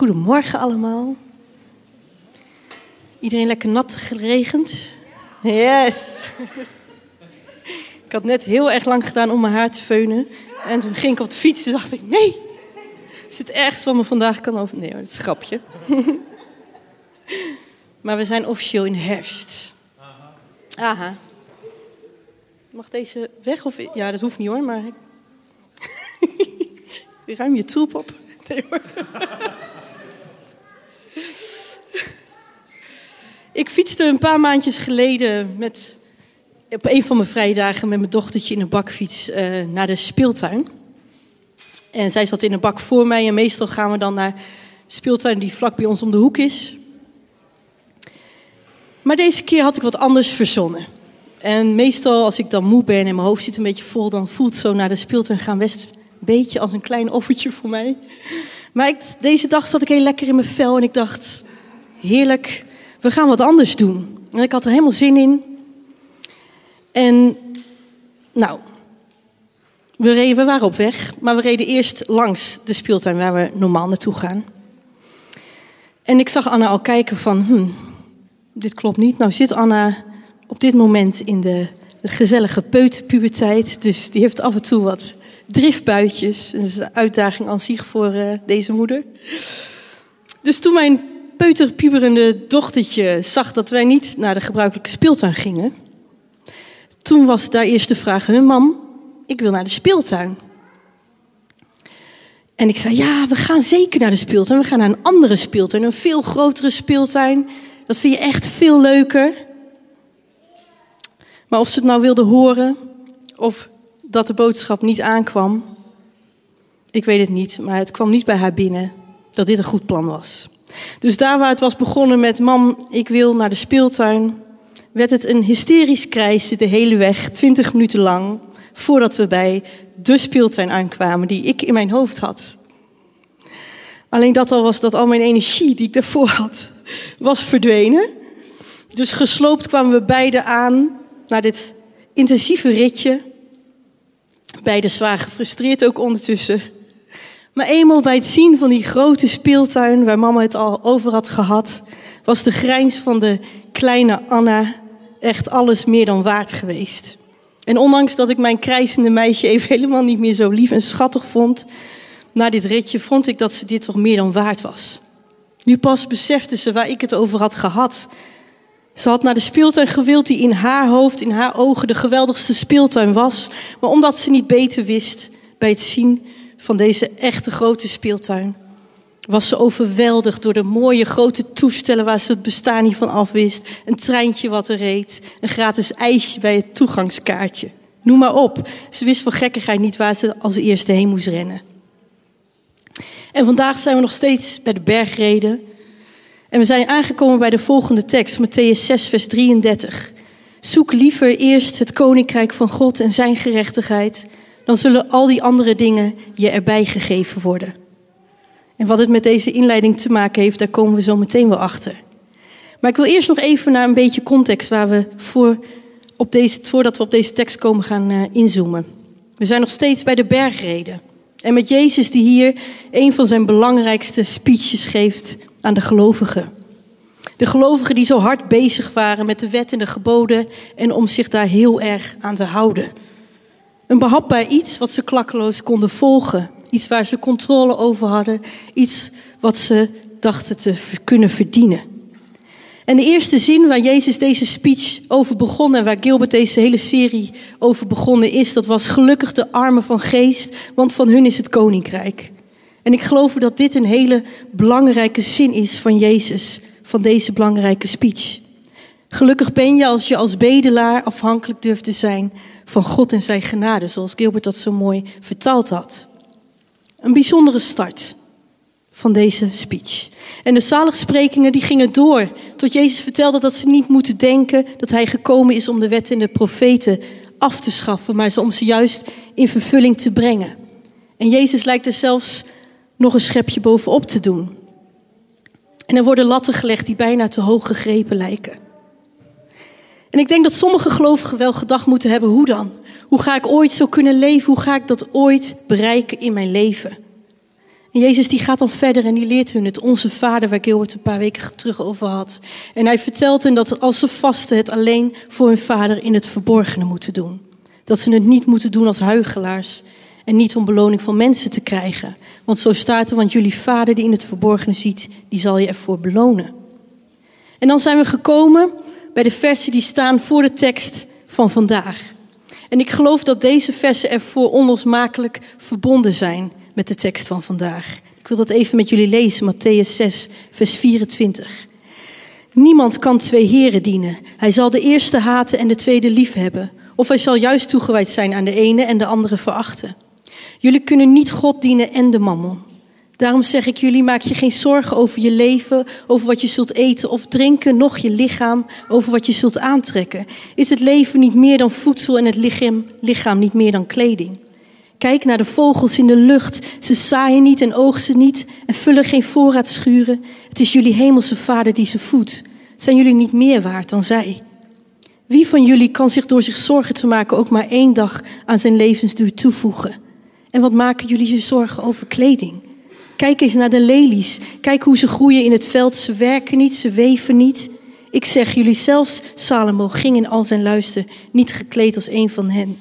Goedemorgen allemaal. Iedereen lekker nat geregend? Yes. Ik had net heel erg lang gedaan om mijn haar te feunen. En toen ging ik op de fiets en dacht ik, nee, het is het ergste wat me vandaag kan over... Nee, dat is een grapje. Maar we zijn officieel in herfst. Aha. Mag deze weg? Of... Ja, dat hoeft niet hoor, maar... Ruim je troep op. Nee hoor. Ik fietste een paar maandjes geleden met, op een van mijn vrije dagen met mijn dochtertje in een bakfiets uh, naar de speeltuin. En zij zat in een bak voor mij en meestal gaan we dan naar de speeltuin die vlak bij ons om de hoek is. Maar deze keer had ik wat anders verzonnen. En meestal als ik dan moe ben en mijn hoofd zit een beetje vol, dan voelt zo naar de speeltuin gaan best een beetje als een klein offertje voor mij. Maar deze dag zat ik heel lekker in mijn vel en ik dacht, heerlijk, we gaan wat anders doen. En ik had er helemaal zin in. En nou, we, reden, we waren op weg, maar we reden eerst langs de speeltuin waar we normaal naartoe gaan. En ik zag Anna al kijken van, hm, dit klopt niet. Nou zit Anna op dit moment in de gezellige peuterpuberteit, dus die heeft af en toe wat driftbuitjes. Dat is een uitdaging aan zich voor uh, deze moeder. Dus toen mijn peuterpuberende dochtertje zag dat wij niet naar de gebruikelijke speeltuin gingen, toen was daar eerst de vraag: Mam, ik wil naar de speeltuin. En ik zei: Ja, we gaan zeker naar de speeltuin. We gaan naar een andere speeltuin, een veel grotere speeltuin. Dat vind je echt veel leuker. Maar of ze het nou wilde horen of dat de boodschap niet aankwam, ik weet het niet. Maar het kwam niet bij haar binnen dat dit een goed plan was. Dus daar waar het was begonnen met mam, ik wil naar de speeltuin, werd het een hysterisch krijsen de hele weg, twintig minuten lang, voordat we bij de speeltuin aankwamen die ik in mijn hoofd had. Alleen dat al was dat al mijn energie die ik daarvoor had, was verdwenen. Dus gesloopt kwamen we beiden aan naar dit intensieve ritje. Beiden zwaar gefrustreerd ook ondertussen. Maar eenmaal bij het zien van die grote speeltuin waar mama het al over had gehad, was de grijns van de kleine Anna echt alles meer dan waard geweest. En ondanks dat ik mijn krijzende meisje even helemaal niet meer zo lief en schattig vond, na dit ritje vond ik dat ze dit toch meer dan waard was. Nu pas besefte ze waar ik het over had gehad. Ze had naar de speeltuin gewild die in haar hoofd, in haar ogen de geweldigste speeltuin was. Maar omdat ze niet beter wist bij het zien van deze echte grote speeltuin, was ze overweldigd door de mooie grote toestellen waar ze het bestaan niet van afwist. Een treintje wat er reed, een gratis ijsje bij het toegangskaartje. Noem maar op. Ze wist van gekkigheid niet waar ze als eerste heen moest rennen. En vandaag zijn we nog steeds bij de bergreden. En we zijn aangekomen bij de volgende tekst, Matthäus 6, vers 33. Zoek liever eerst het koninkrijk van God en zijn gerechtigheid, dan zullen al die andere dingen je erbij gegeven worden. En wat het met deze inleiding te maken heeft, daar komen we zo meteen wel achter. Maar ik wil eerst nog even naar een beetje context waar we voor op deze, voordat we op deze tekst komen gaan uh, inzoomen. We zijn nog steeds bij de bergreden. En met Jezus die hier een van zijn belangrijkste speeches geeft aan de gelovigen. De gelovigen die zo hard bezig waren met de wet en de geboden en om zich daar heel erg aan te houden. Een behapbaar iets wat ze klakkeloos konden volgen. Iets waar ze controle over hadden. Iets wat ze dachten te kunnen verdienen. En de eerste zin waar Jezus deze speech over begon en waar Gilbert deze hele serie over begonnen is, dat was gelukkig de armen van geest, want van hun is het koninkrijk. En ik geloof dat dit een hele belangrijke zin is van Jezus, van deze belangrijke speech. Gelukkig ben je als je als bedelaar afhankelijk durft te zijn van God en zijn genade, zoals Gilbert dat zo mooi vertaald had. Een bijzondere start van deze speech. En de zaligsprekingen die gingen door tot Jezus vertelde dat ze niet moeten denken dat hij gekomen is om de wet en de profeten af te schaffen, maar om ze juist in vervulling te brengen. En Jezus lijkt er zelfs nog een schepje bovenop te doen. En er worden latten gelegd die bijna te hoog gegrepen lijken. En ik denk dat sommige gelovigen wel gedacht moeten hebben, hoe dan? Hoe ga ik ooit zo kunnen leven? Hoe ga ik dat ooit bereiken in mijn leven? En Jezus die gaat dan verder en die leert hun het Onze Vader, waar Gilbert een paar weken terug over had. En hij vertelt hen dat als ze vasten het alleen voor hun Vader in het verborgene moeten doen. Dat ze het niet moeten doen als huigelaars en niet om beloning van mensen te krijgen. Want zo staat er, want jullie Vader die in het verborgene ziet, die zal je ervoor belonen. En dan zijn we gekomen bij de versen die staan voor de tekst van vandaag. En ik geloof dat deze versen ervoor onlosmakelijk verbonden zijn met de tekst van vandaag. Ik wil dat even met jullie lezen, Matthäus 6, vers 24. Niemand kan twee heren dienen. Hij zal de eerste haten en de tweede lief hebben. Of hij zal juist toegewijd zijn aan de ene en de andere verachten. Jullie kunnen niet God dienen en de mammon. Daarom zeg ik jullie, maak je geen zorgen over je leven, over wat je zult eten of drinken, noch je lichaam, over wat je zult aantrekken. Is het leven niet meer dan voedsel en het lichaam, lichaam niet meer dan kleding? Kijk naar de vogels in de lucht. Ze zaaien niet en oogsten niet en vullen geen voorraadschuren. Het is jullie hemelse vader die ze voedt. Zijn jullie niet meer waard dan zij? Wie van jullie kan zich door zich zorgen te maken ook maar één dag aan zijn levensduur toevoegen? En wat maken jullie je zorgen over kleding? Kijk eens naar de lelies. Kijk hoe ze groeien in het veld. Ze werken niet, ze weven niet. Ik zeg jullie, zelfs Salomo ging in al zijn luister niet gekleed als een van hen.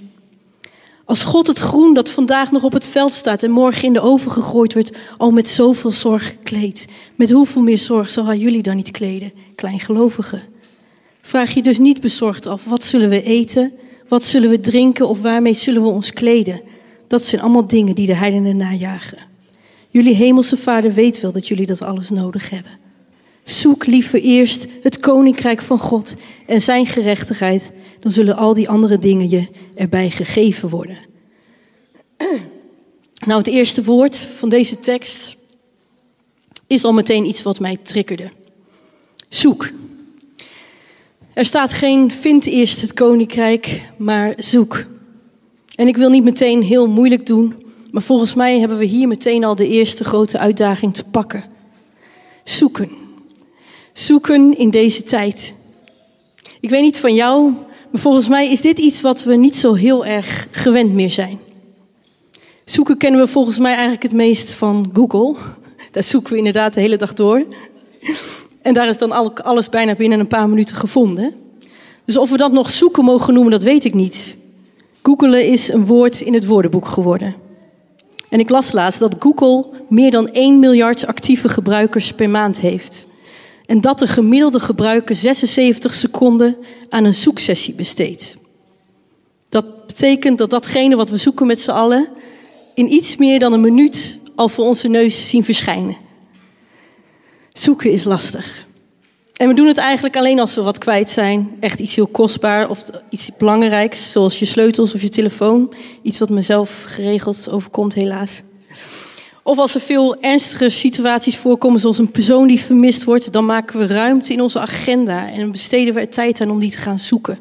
Als God het groen dat vandaag nog op het veld staat en morgen in de oven gegooid wordt, al met zoveel zorg kleedt, met hoeveel meer zorg zal hij jullie dan niet kleden, kleingelovigen? Vraag je dus niet bezorgd af, wat zullen we eten, wat zullen we drinken of waarmee zullen we ons kleden? Dat zijn allemaal dingen die de heidenen najagen. Jullie hemelse vader weet wel dat jullie dat alles nodig hebben. Zoek liever eerst het koninkrijk van God en zijn gerechtigheid, dan zullen al die andere dingen je erbij gegeven worden. Nou, het eerste woord van deze tekst is al meteen iets wat mij triggerde. Zoek. Er staat geen vind eerst het koninkrijk, maar zoek. En ik wil niet meteen heel moeilijk doen, maar volgens mij hebben we hier meteen al de eerste grote uitdaging te pakken. Zoeken. Zoeken in deze tijd. Ik weet niet van jou, maar volgens mij is dit iets wat we niet zo heel erg gewend meer zijn. Zoeken kennen we volgens mij eigenlijk het meest van Google. Daar zoeken we inderdaad de hele dag door. En daar is dan alles bijna binnen een paar minuten gevonden. Dus of we dat nog zoeken mogen noemen, dat weet ik niet. Googelen is een woord in het woordenboek geworden. En ik las laatst dat Google meer dan 1 miljard actieve gebruikers per maand heeft. En dat de gemiddelde gebruiker 76 seconden aan een zoeksessie besteedt. Dat betekent dat datgene wat we zoeken met z'n allen in iets meer dan een minuut al voor onze neus zien verschijnen. Zoeken is lastig. En we doen het eigenlijk alleen als we wat kwijt zijn. Echt iets heel kostbaar of iets belangrijks, zoals je sleutels of je telefoon. Iets wat mezelf geregeld overkomt, helaas. Of als er veel ernstige situaties voorkomen, zoals een persoon die vermist wordt, dan maken we ruimte in onze agenda en besteden we er tijd aan om die te gaan zoeken.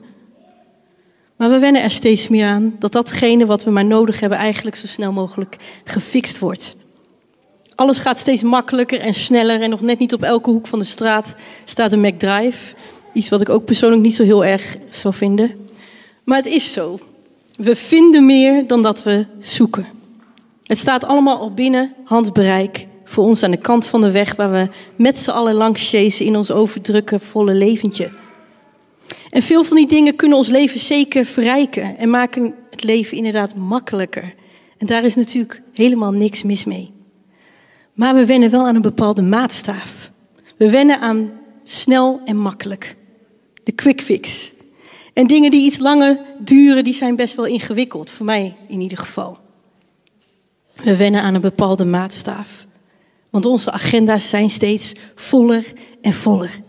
Maar we wennen er steeds meer aan dat datgene wat we maar nodig hebben eigenlijk zo snel mogelijk gefixt wordt. Alles gaat steeds makkelijker en sneller en nog net niet op elke hoek van de straat staat een McDrive. Iets wat ik ook persoonlijk niet zo heel erg zou vinden. Maar het is zo. We vinden meer dan dat we zoeken. Het staat allemaal al binnen handbereik voor ons aan de kant van de weg waar we met z'n allen langs chasen in ons overdrukken volle leventje. En veel van die dingen kunnen ons leven zeker verrijken en maken het leven inderdaad makkelijker. En daar is natuurlijk helemaal niks mis mee. Maar we wennen wel aan een bepaalde maatstaaf. We wennen aan snel en makkelijk. De quick fix. En dingen die iets langer duren, die zijn best wel ingewikkeld. Voor mij in ieder geval. We wennen aan een bepaalde maatstaaf. Want onze agenda's zijn steeds voller en voller.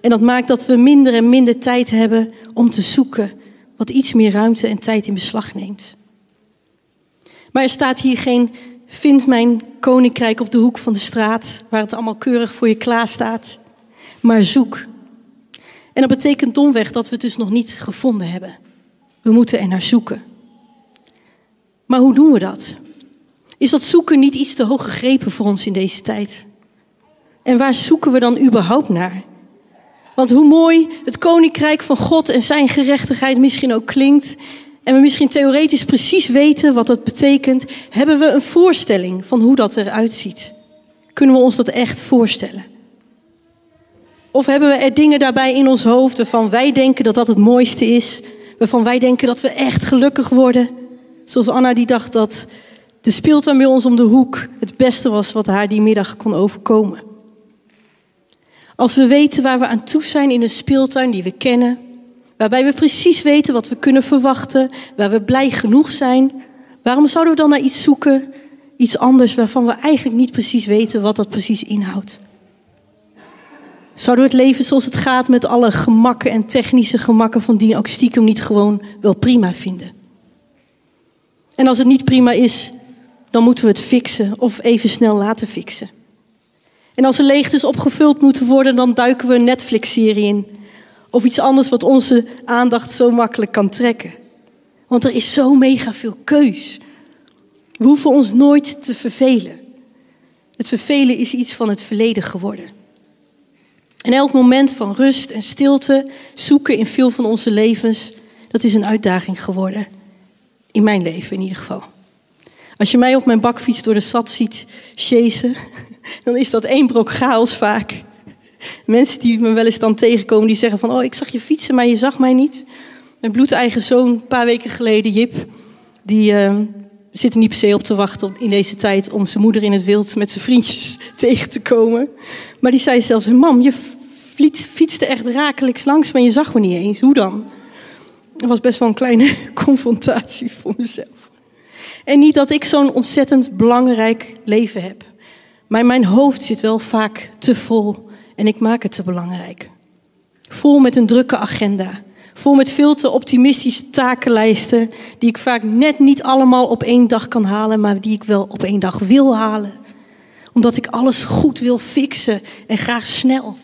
En dat maakt dat we minder en minder tijd hebben om te zoeken, wat iets meer ruimte en tijd in beslag neemt. Maar er staat hier geen vind mijn koninkrijk op de hoek van de straat, waar het allemaal keurig voor je klaar staat, maar zoek. En dat betekent domweg dat we het dus nog niet gevonden hebben. We moeten er naar zoeken. Maar hoe doen we dat? Is dat zoeken niet iets te hoog gegrepen voor ons in deze tijd? En waar zoeken we dan überhaupt naar? Want hoe mooi het koninkrijk van God en zijn gerechtigheid misschien ook klinkt, en we misschien theoretisch precies weten wat dat betekent, hebben we een voorstelling van hoe dat eruit ziet. Kunnen we ons dat echt voorstellen? Of hebben we er dingen daarbij in ons hoofd waarvan wij denken dat dat het mooiste is, waarvan wij denken dat we echt gelukkig worden? Zoals Anna die dacht dat de speeltuin bij ons om de hoek het beste was wat haar die middag kon overkomen. Als we weten waar we aan toe zijn in een speeltuin die we kennen, waarbij we precies weten wat we kunnen verwachten, waar we blij genoeg zijn, waarom zouden we dan naar iets zoeken, iets anders waarvan we eigenlijk niet precies weten wat dat precies inhoudt? Zouden we het leven zoals het gaat met alle gemakken en technische gemakken van die ook niet gewoon wel prima vinden? En als het niet prima is, dan moeten we het fixen of even snel laten fixen. En als er leegtes opgevuld moeten worden, dan duiken we een Netflix-serie in. Of iets anders wat onze aandacht zo makkelijk kan trekken. Want er is zo mega veel keus. We hoeven ons nooit te vervelen. Het vervelen is iets van het verleden geworden. En elk moment van rust en stilte zoeken in veel van onze levens, dat is een uitdaging geworden. In mijn leven in ieder geval. Als je mij op mijn bakfiets door de stad ziet chasen, dan is dat één brok chaos vaak. Mensen die me wel eens dan tegenkomen, die zeggen van... oh, ik zag je fietsen, maar je zag mij niet. Mijn bloedeigen zoon, een paar weken geleden, Jip... die uh, zit er niet per se op te wachten in deze tijd... om zijn moeder in het wild met zijn vriendjes tegen te komen. Maar die zei zelfs, mam, je fietste echt rakelijks langs... maar je zag me niet eens. Hoe dan? Dat was best wel een kleine confrontatie voor mezelf. En niet dat ik zo'n ontzettend belangrijk leven heb. Maar mijn hoofd zit wel vaak te vol en ik maak het te belangrijk. Vol met een drukke agenda. Vol met veel te optimistische takenlijsten die ik vaak net niet allemaal op één dag kan halen, maar die ik wel op één dag wil halen. Omdat ik alles goed wil fixen en graag snel.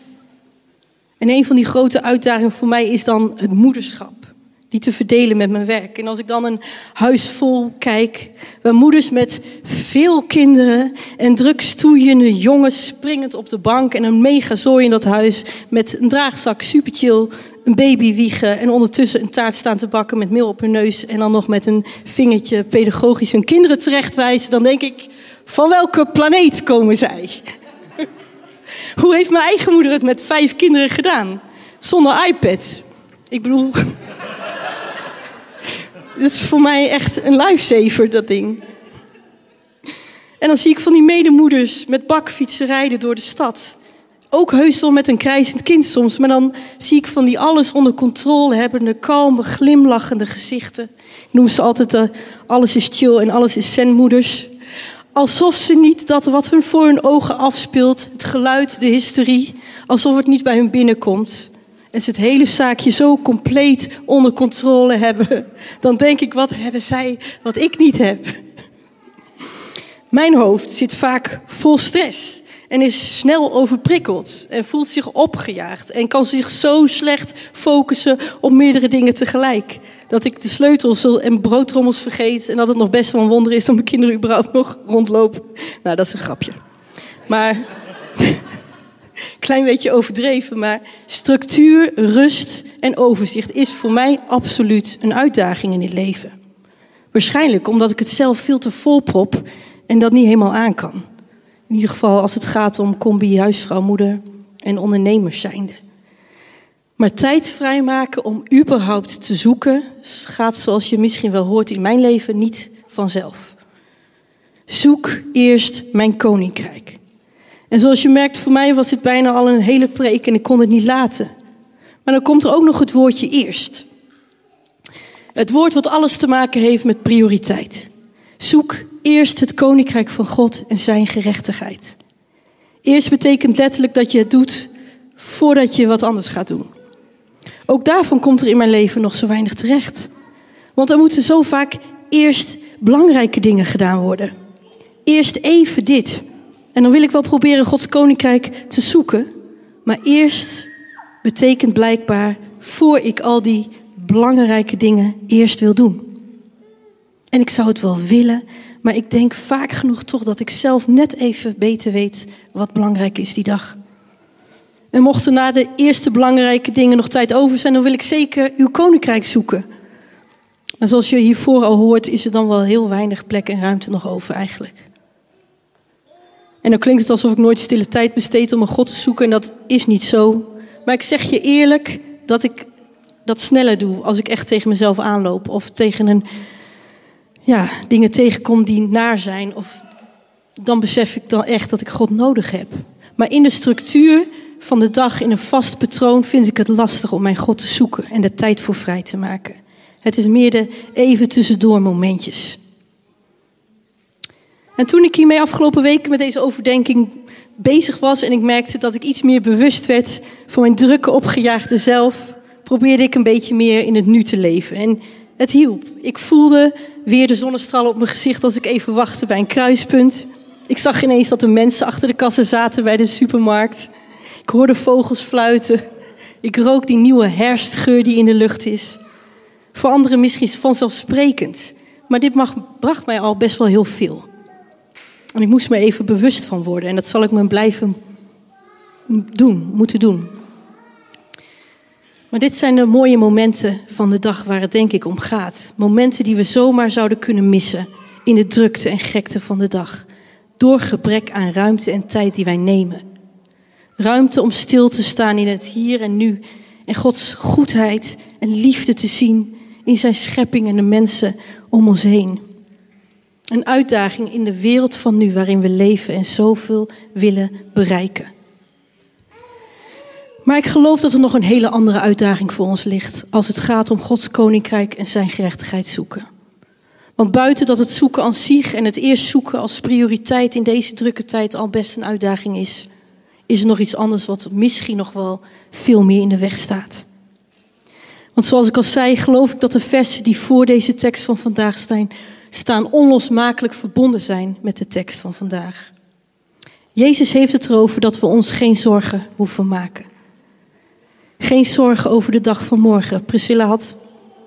En een van die grote uitdagingen voor mij is dan het moederschap die te verdelen met mijn werk. En als ik dan een huis vol kijk, waar moeders met veel kinderen en druk stoeiende jongens springend op de bank en een mega zooi in dat huis met een draagzak, super chill, een baby wiegen en ondertussen een taart staan te bakken met meel op hun neus en dan nog met een vingertje pedagogisch hun kinderen terechtwijzen, dan denk ik, van welke planeet komen zij? Hoe heeft mijn eigen moeder het met vijf kinderen gedaan? Zonder iPad. Ik bedoel, dat is voor mij echt een lifesaver, dat ding. En dan zie ik van die medemoeders met bakfietsen rijden door de stad. Ook heus wel met een krijzend kind soms. Maar dan zie ik van die alles onder controle hebbende, kalme, glimlachende gezichten. Ik noem ze altijd de alles is chill en alles is zenmoeders. Alsof ze niet dat wat hun voor hun ogen afspeelt, het geluid, de hysterie, alsof het niet bij hun binnenkomt en ze het hele zaakje zo compleet onder controle hebben, dan denk ik, wat hebben zij wat ik niet heb? Mijn hoofd zit vaak vol stress en is snel overprikkeld en voelt zich opgejaagd en kan zich zo slecht focussen op meerdere dingen tegelijk. Dat ik de sleutels en broodtrommels vergeet en dat het nog best wel een wonder is dat mijn kinderen überhaupt nog rondlopen. Nou, dat is een grapje. Maar klein beetje overdreven, maar structuur, rust en overzicht is voor mij absoluut een uitdaging in dit leven. Waarschijnlijk omdat ik het zelf veel te vol prop en dat niet helemaal aan kan. In ieder geval als het gaat om combi, huisvrouw, moeder en ondernemers zijnde. Maar tijd vrijmaken om überhaupt te zoeken gaat, zoals je misschien wel hoort in mijn leven, niet vanzelf. Zoek eerst mijn koninkrijk. En zoals je merkt, voor mij was dit bijna al een hele preek en ik kon het niet laten. Maar dan komt er ook nog het woordje eerst. Het woord wat alles te maken heeft met prioriteit. Zoek eerst het koninkrijk van God en zijn gerechtigheid. Eerst betekent letterlijk dat je het doet voordat je wat anders gaat doen. Ook daarvan komt er in mijn leven nog zo weinig terecht. Want er moeten zo vaak eerst belangrijke dingen gedaan worden. Eerst even dit. En dan wil ik wel proberen Gods koninkrijk te zoeken. Maar eerst betekent blijkbaar voor ik al die belangrijke dingen eerst wil doen. En ik zou het wel willen, maar ik denk vaak genoeg toch dat ik zelf net even beter weet wat belangrijk is die dag. En mochten na de eerste belangrijke dingen nog tijd over zijn, dan wil ik zeker uw koninkrijk zoeken. Maar zoals je hiervoor al hoort, is er dan wel heel weinig plek en ruimte nog over eigenlijk. En dan klinkt het alsof ik nooit stille tijd besteed om een God te zoeken en dat is niet zo. Maar ik zeg je eerlijk dat ik dat sneller doe als ik echt tegen mezelf aanloop of tegen een, ja, dingen tegenkom die naar zijn. Of dan besef ik dan echt dat ik God nodig heb. Maar in de structuur van de dag, in een vast patroon, vind ik het lastig om mijn God te zoeken en de tijd voor vrij te maken. Het is meer de even tussendoor momentjes. En toen ik hiermee afgelopen weken met deze overdenking bezig was en ik merkte dat ik iets meer bewust werd van mijn drukke, opgejaagde zelf, probeerde ik een beetje meer in het nu te leven. En het hielp. Ik voelde weer de zonnestralen op mijn gezicht als ik even wachtte bij een kruispunt. Ik zag ineens dat er mensen achter de kassen zaten bij de supermarkt. Ik hoorde vogels fluiten. Ik rook die nieuwe herfstgeur die in de lucht is. Voor anderen misschien vanzelfsprekend. Maar dit mag, bracht mij al best wel heel veel. En ik moest me even bewust van worden. En dat zal ik me blijven doen, moeten doen. Maar dit zijn de mooie momenten van de dag waar het denk ik om gaat. Momenten die we zomaar zouden kunnen missen in de drukte en gekte van de dag. Door gebrek aan ruimte en tijd die wij nemen. Ruimte om stil te staan in het hier en nu. En Gods goedheid en liefde te zien in zijn schepping en de mensen om ons heen. Een uitdaging in de wereld van nu waarin we leven en zoveel willen bereiken. Maar ik geloof dat er nog een hele andere uitdaging voor ons ligt als het gaat om Gods koninkrijk en zijn gerechtigheid zoeken. Want buiten dat het zoeken aan zich en het eerst zoeken als prioriteit in deze drukke tijd al best een uitdaging is, is er nog iets anders wat misschien nog wel veel meer in de weg staat. Want zoals ik al zei, geloof ik dat de versen die voor deze tekst van vandaag staan, staan onlosmakelijk verbonden zijn met de tekst van vandaag. Jezus heeft het erover dat we ons geen zorgen hoeven maken. Geen zorgen over de dag van morgen. Priscilla had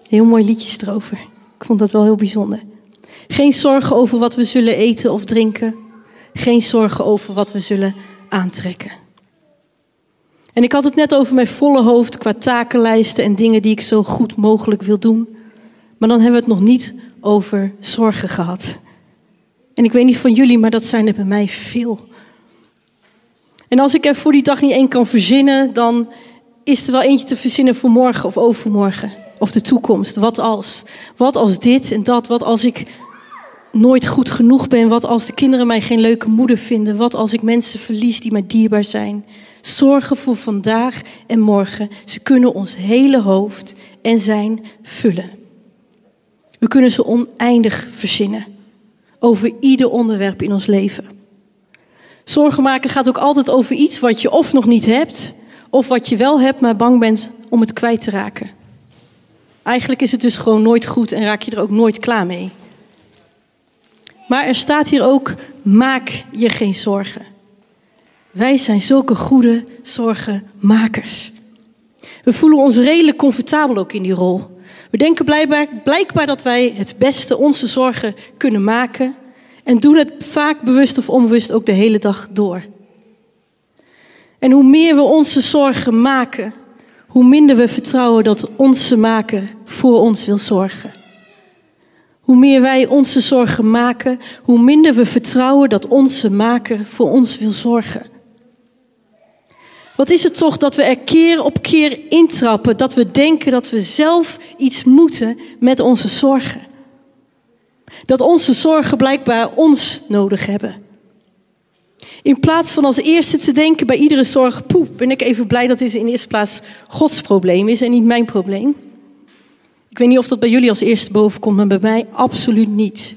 heel mooi liedjes erover. Ik vond dat wel heel bijzonder. Geen zorgen over wat we zullen eten of drinken. Geen zorgen over wat we zullen aantrekken. En ik had het net over mijn volle hoofd qua takenlijsten en dingen die ik zo goed mogelijk wil doen. Maar dan hebben we het nog niet over zorgen gehad. En ik weet niet van jullie, maar dat zijn er bij mij veel. En als ik er voor die dag niet één kan verzinnen, dan is er wel eentje te verzinnen voor morgen of overmorgen. Of de toekomst. Wat als? Wat als dit en dat? Wat als ik nooit goed genoeg ben? Wat als de kinderen mij geen leuke moeder vinden? Wat als ik mensen verlies die mij dierbaar zijn? Zorgen voor vandaag en morgen. Ze kunnen ons hele hoofd en zijn vullen. We kunnen ze oneindig verzinnen. Over ieder onderwerp in ons leven. Zorgen maken gaat ook altijd over iets wat je of nog niet hebt, of wat je wel hebt, maar bang bent om het kwijt te raken. Eigenlijk is het dus gewoon nooit goed en raak je er ook nooit klaar mee. Maar er staat hier ook: maak je geen zorgen. Wij zijn zulke goede zorgenmakers. We voelen ons redelijk comfortabel ook in die rol. We denken blijkbaar, blijkbaar dat wij het beste onze zorgen kunnen maken en doen het vaak bewust of onbewust ook de hele dag door. En hoe meer we onze zorgen maken, hoe minder we vertrouwen dat onze maker voor ons wil zorgen. Hoe meer wij onze zorgen maken, hoe minder we vertrouwen dat onze maker voor ons wil zorgen. Wat is het toch dat we er keer op keer intrappen, dat we denken dat we zelf iets moeten met onze zorgen? Dat onze zorgen blijkbaar ons nodig hebben. In plaats van als eerste te denken bij iedere zorg, poep, ben ik even blij dat dit in de eerste plaats Gods probleem is en niet mijn probleem. Ik weet niet of dat bij jullie als eerste boven komt, maar bij mij absoluut niet.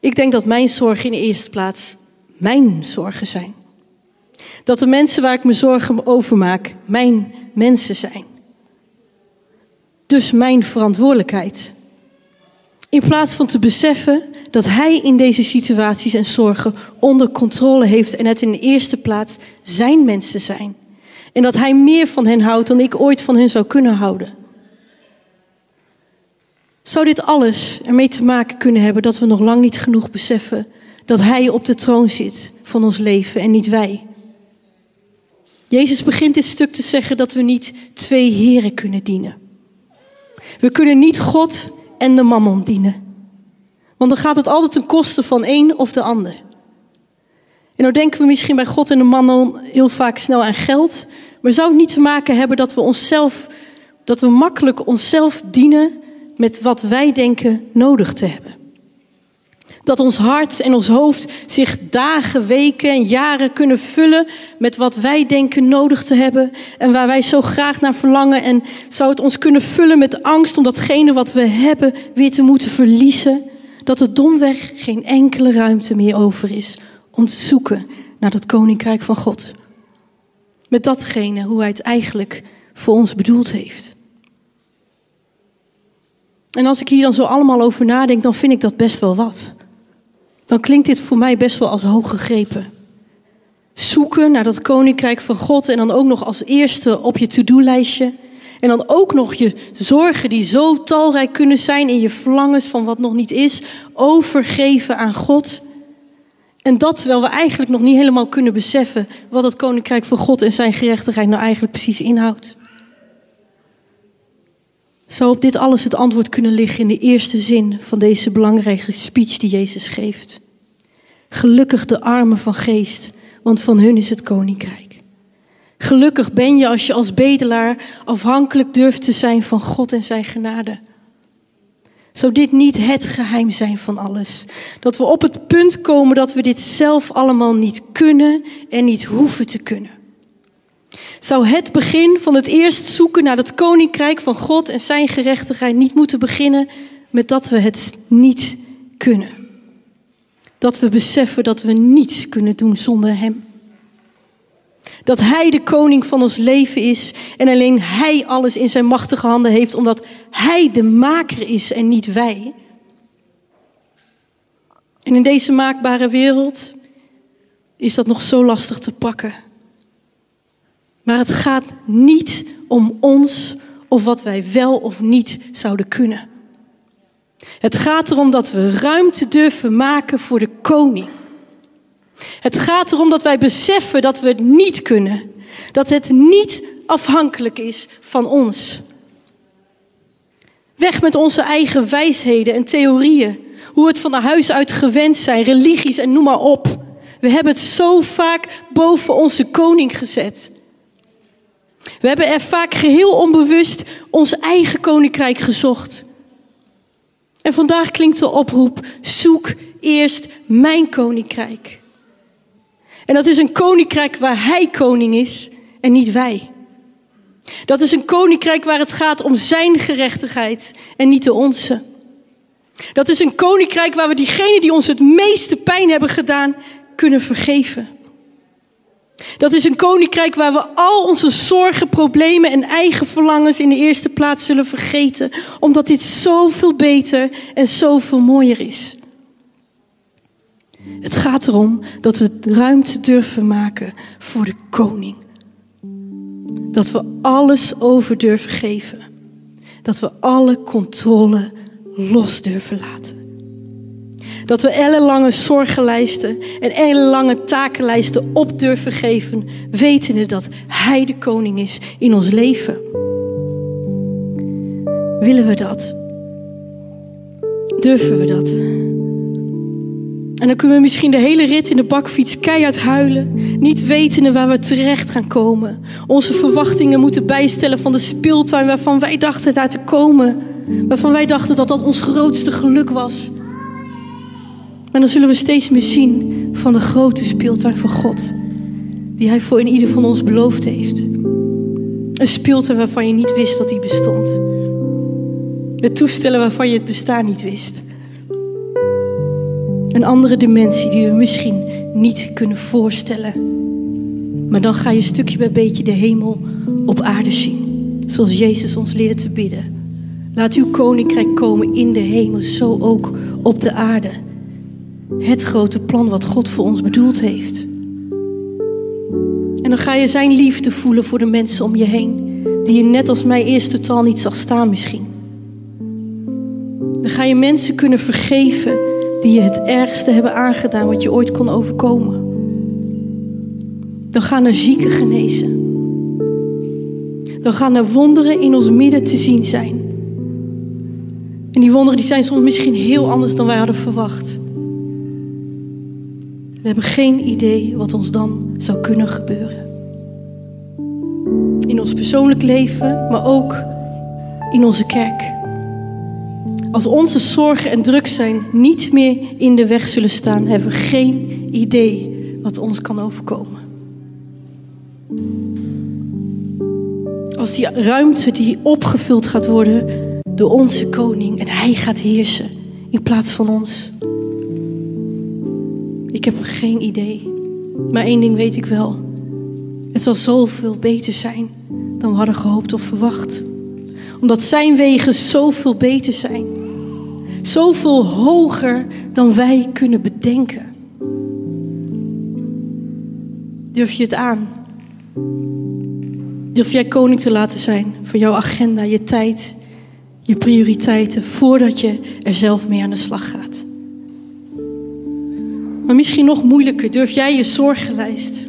Ik denk dat mijn zorgen in de eerste plaats mijn zorgen zijn. Dat de mensen waar ik me zorgen over maak, mijn mensen zijn. Dus mijn verantwoordelijkheid. In plaats van te beseffen dat hij in deze situaties en zorgen onder controle heeft en het in de eerste plaats zijn mensen zijn. En dat hij meer van hen houdt dan ik ooit van hen zou kunnen houden. Zou dit alles ermee te maken kunnen hebben dat we nog lang niet genoeg beseffen dat hij op de troon zit van ons leven en niet wij? Jezus begint dit stuk te zeggen dat we niet twee heren kunnen dienen. We kunnen niet God en de mammon dienen. Want dan gaat het altijd ten koste van een of de ander. En nou denken we misschien bij God en de mammon heel vaak snel aan geld. Maar zou het niet te maken hebben dat we onszelf, dat we makkelijk onszelf dienen met wat wij denken nodig te hebben? Dat ons hart en ons hoofd zich dagen, weken en jaren kunnen vullen met wat wij denken nodig te hebben en waar wij zo graag naar verlangen. En zou het ons kunnen vullen met angst om datgene wat we hebben weer te moeten verliezen? Dat er domweg geen enkele ruimte meer over is om te zoeken naar dat koninkrijk van God. Met datgene hoe hij het eigenlijk voor ons bedoeld heeft. En als ik hier dan zo allemaal over nadenk, dan vind ik dat best wel wat dan klinkt dit voor mij best wel als hoog gegrepen. Zoeken naar dat koninkrijk van God en dan ook nog als eerste op je to-do-lijstje. En dan ook nog je zorgen die zo talrijk kunnen zijn in je verlangens van wat nog niet is, overgeven aan God. En dat terwijl we eigenlijk nog niet helemaal kunnen beseffen wat het koninkrijk van God en zijn gerechtigheid nou eigenlijk precies inhoudt. Zou op dit alles het antwoord kunnen liggen in de eerste zin van deze belangrijke speech die Jezus geeft. Gelukkig de armen van geest, want van hun is het koninkrijk. Gelukkig ben je als je als bedelaar afhankelijk durft te zijn van God en zijn genade. Zou dit niet het geheim zijn van alles? Dat we op het punt komen dat we dit zelf allemaal niet kunnen en niet hoeven te kunnen. Zou het begin van het eerst zoeken naar het koninkrijk van God en zijn gerechtigheid niet moeten beginnen met dat we het niet kunnen? Dat we beseffen dat we niets kunnen doen zonder Hem. Dat Hij de koning van ons leven is en alleen Hij alles in zijn machtige handen heeft, omdat Hij de maker is en niet wij. En in deze maakbare wereld is dat nog zo lastig te pakken. Maar het gaat niet om ons of wat wij wel of niet zouden kunnen. Het gaat erom dat we ruimte durven maken voor de koning. Het gaat erom dat wij beseffen dat we het niet kunnen. Dat het niet afhankelijk is van ons. Weg met onze eigen wijsheden en theorieën. Hoe het van huis uit gewend zijn, religies en noem maar op. We hebben het zo vaak boven onze koning gezet. We hebben er vaak geheel onbewust ons eigen koninkrijk gezocht. En vandaag klinkt de oproep: zoek eerst mijn koninkrijk. En dat is een koninkrijk waar Hij koning is en niet wij. Dat is een koninkrijk waar het gaat om Zijn gerechtigheid en niet de onze. Dat is een koninkrijk waar we diegenen die ons het meeste pijn hebben gedaan kunnen vergeven. Dat is een koninkrijk waar we al onze zorgen, problemen en eigen verlangens in de eerste plaats zullen vergeten, omdat dit zoveel beter en zoveel mooier is. Het gaat erom dat we ruimte durven maken voor de koning. Dat we alles over durven geven. Dat we alle controle los durven laten. Dat we ellenlange zorgenlijsten en ellenlange takenlijsten op durven geven, wetende dat Hij de koning is in ons leven. Willen we dat? Durven we dat? En dan kunnen we misschien de hele rit in de bakfiets keihard huilen, niet wetende waar we terecht gaan komen. Onze verwachtingen moeten bijstellen van de speeltuin waarvan wij dachten daar te komen. Waarvan wij dachten dat dat ons grootste geluk was. Maar dan zullen we steeds meer zien van de grote speeltuin van God. Die Hij voor in ieder van ons beloofd heeft. Een speeltuin waarvan je niet wist dat die bestond. Met toestellen waarvan je het bestaan niet wist. Een andere dimensie die we misschien niet kunnen voorstellen. Maar dan ga je stukje bij beetje de hemel op aarde zien. Zoals Jezus ons leerde te bidden. Laat uw koninkrijk komen in de hemel, zo ook op de aarde het grote plan wat God voor ons bedoeld heeft. En dan ga je zijn liefde voelen voor de mensen om je heen, die je net als mij eerst totaal niet zag staan misschien. Dan ga je mensen kunnen vergeven die je het ergste hebben aangedaan wat je ooit kon overkomen. Dan gaan er zieken genezen. Dan gaan er wonderen in ons midden te zien zijn. En die wonderen die zijn soms misschien heel anders dan wij hadden verwacht. We hebben geen idee wat ons dan zou kunnen gebeuren. In ons persoonlijk leven, maar ook in onze kerk. Als onze zorgen en druk zijn niet meer in de weg zullen staan, hebben we geen idee wat ons kan overkomen. Als die ruimte die opgevuld gaat worden door onze koning en hij gaat heersen in plaats van ons. Ik heb geen idee. Maar één ding weet ik wel. Het zal zoveel beter zijn dan we hadden gehoopt of verwacht. Omdat zijn wegen zoveel beter zijn. Zoveel hoger dan wij kunnen bedenken. Durf je het aan? Durf jij koning te laten zijn voor jouw agenda, je tijd, je prioriteiten, voordat je er zelf mee aan de slag gaat? Maar misschien nog moeilijker, durf jij je zorgenlijst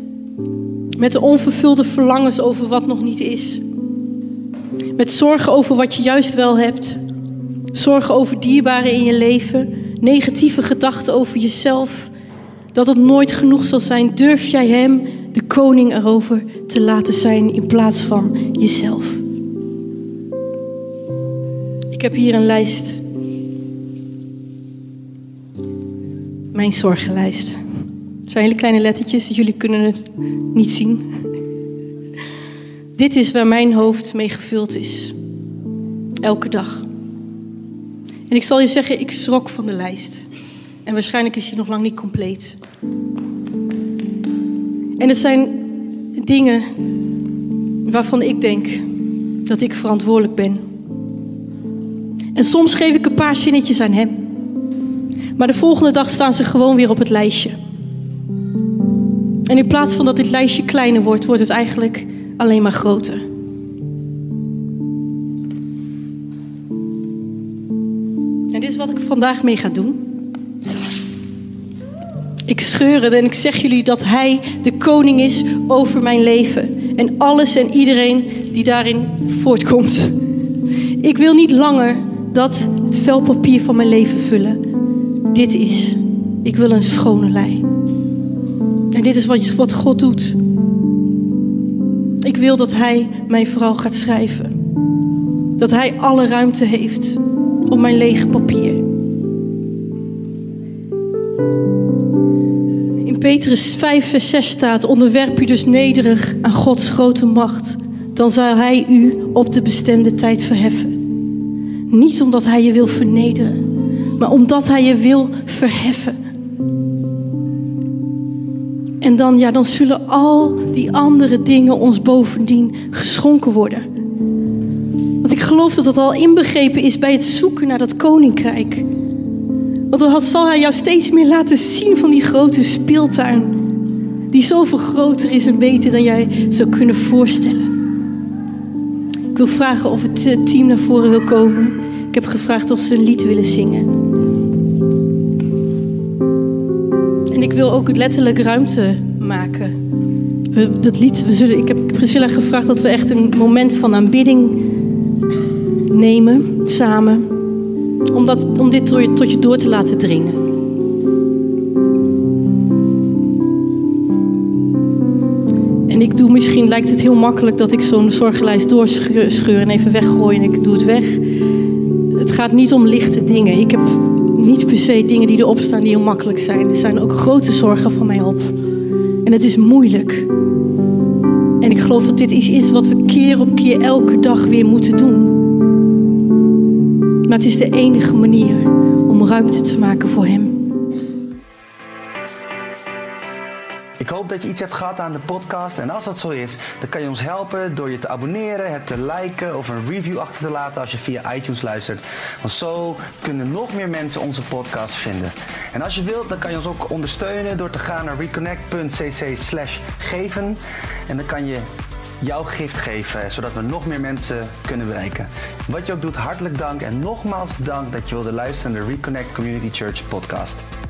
met de onvervulde verlangens over wat nog niet is? Met zorgen over wat je juist wel hebt, zorgen over dierbaren in je leven, negatieve gedachten over jezelf, dat het nooit genoeg zal zijn, durf jij Hem, de koning, erover te laten zijn in plaats van jezelf. Ik heb hier een lijst. Mijn zorgenlijst. Het zijn hele kleine lettertjes, jullie kunnen het niet zien. Dit is waar mijn hoofd mee gevuld is. Elke dag. En ik zal je zeggen, ik schrok van de lijst. En waarschijnlijk is hij nog lang niet compleet. En het zijn dingen waarvan ik denk dat ik verantwoordelijk ben. En soms geef ik een paar zinnetjes aan hem. Maar de volgende dag staan ze gewoon weer op het lijstje. En in plaats van dat dit lijstje kleiner wordt, wordt het eigenlijk alleen maar groter. En dit is wat ik vandaag mee ga doen. Ik scheur het en ik zeg jullie dat Hij de koning is over mijn leven. En alles en iedereen die daarin voortkomt. Ik wil niet langer dat het vel papier van mijn leven vullen. Dit is. Ik wil een schone lei. En dit is wat, God doet. Ik wil dat Hij mijn vrouw gaat schrijven. Dat Hij alle ruimte heeft op mijn lege papier. In Petrus 5, vers 6 staat: Onderwerp u dus nederig aan Gods grote macht. Dan zal Hij u op de bestemde tijd verheffen. Niet omdat Hij je wil vernederen, maar omdat Hij je wil verheffen. En dan, ja, dan zullen al die andere dingen ons bovendien geschonken worden. Want ik geloof dat dat al inbegrepen is bij het zoeken naar dat koninkrijk. Want dan zal hij jou steeds meer laten zien van die grote speeltuin. Die zoveel groter is en beter dan jij zou kunnen voorstellen. Ik wil vragen of het eh, team naar voren wil komen. Ik heb gevraagd of ze een lied willen zingen. En ik wil ook letterlijk ruimte maken. Dat lied, we zullen, ik heb Priscilla gevraagd dat we echt een moment van aanbidding nemen samen. Om, dat, om dit tot je door te laten dringen. En ik doe misschien, lijkt het heel makkelijk dat ik zo'n zorgenlijst doorscheur en even weggooi en ik doe het weg. Het gaat niet om lichte dingen. Ik heb niet per se dingen die erop staan die heel makkelijk zijn. Er zijn ook grote zorgen van mij op. En het is moeilijk. En ik geloof dat dit iets is wat we keer op keer elke dag weer moeten doen. Maar het is de enige manier om ruimte te maken voor Hem. Hoop dat je iets hebt gehad aan de podcast. En als dat zo is, dan kan je ons helpen door je te abonneren, het te liken of een review achter te laten als je via iTunes luistert. Want zo kunnen nog meer mensen onze podcast vinden. En als je wilt, dan kan je ons ook ondersteunen door te gaan naar reconnect.cc slash geven. En dan kan je jouw gift geven, zodat we nog meer mensen kunnen bereiken. Wat je ook doet, hartelijk dank en nogmaals dank dat je wilde luisteren naar de Reconnect Community Church podcast.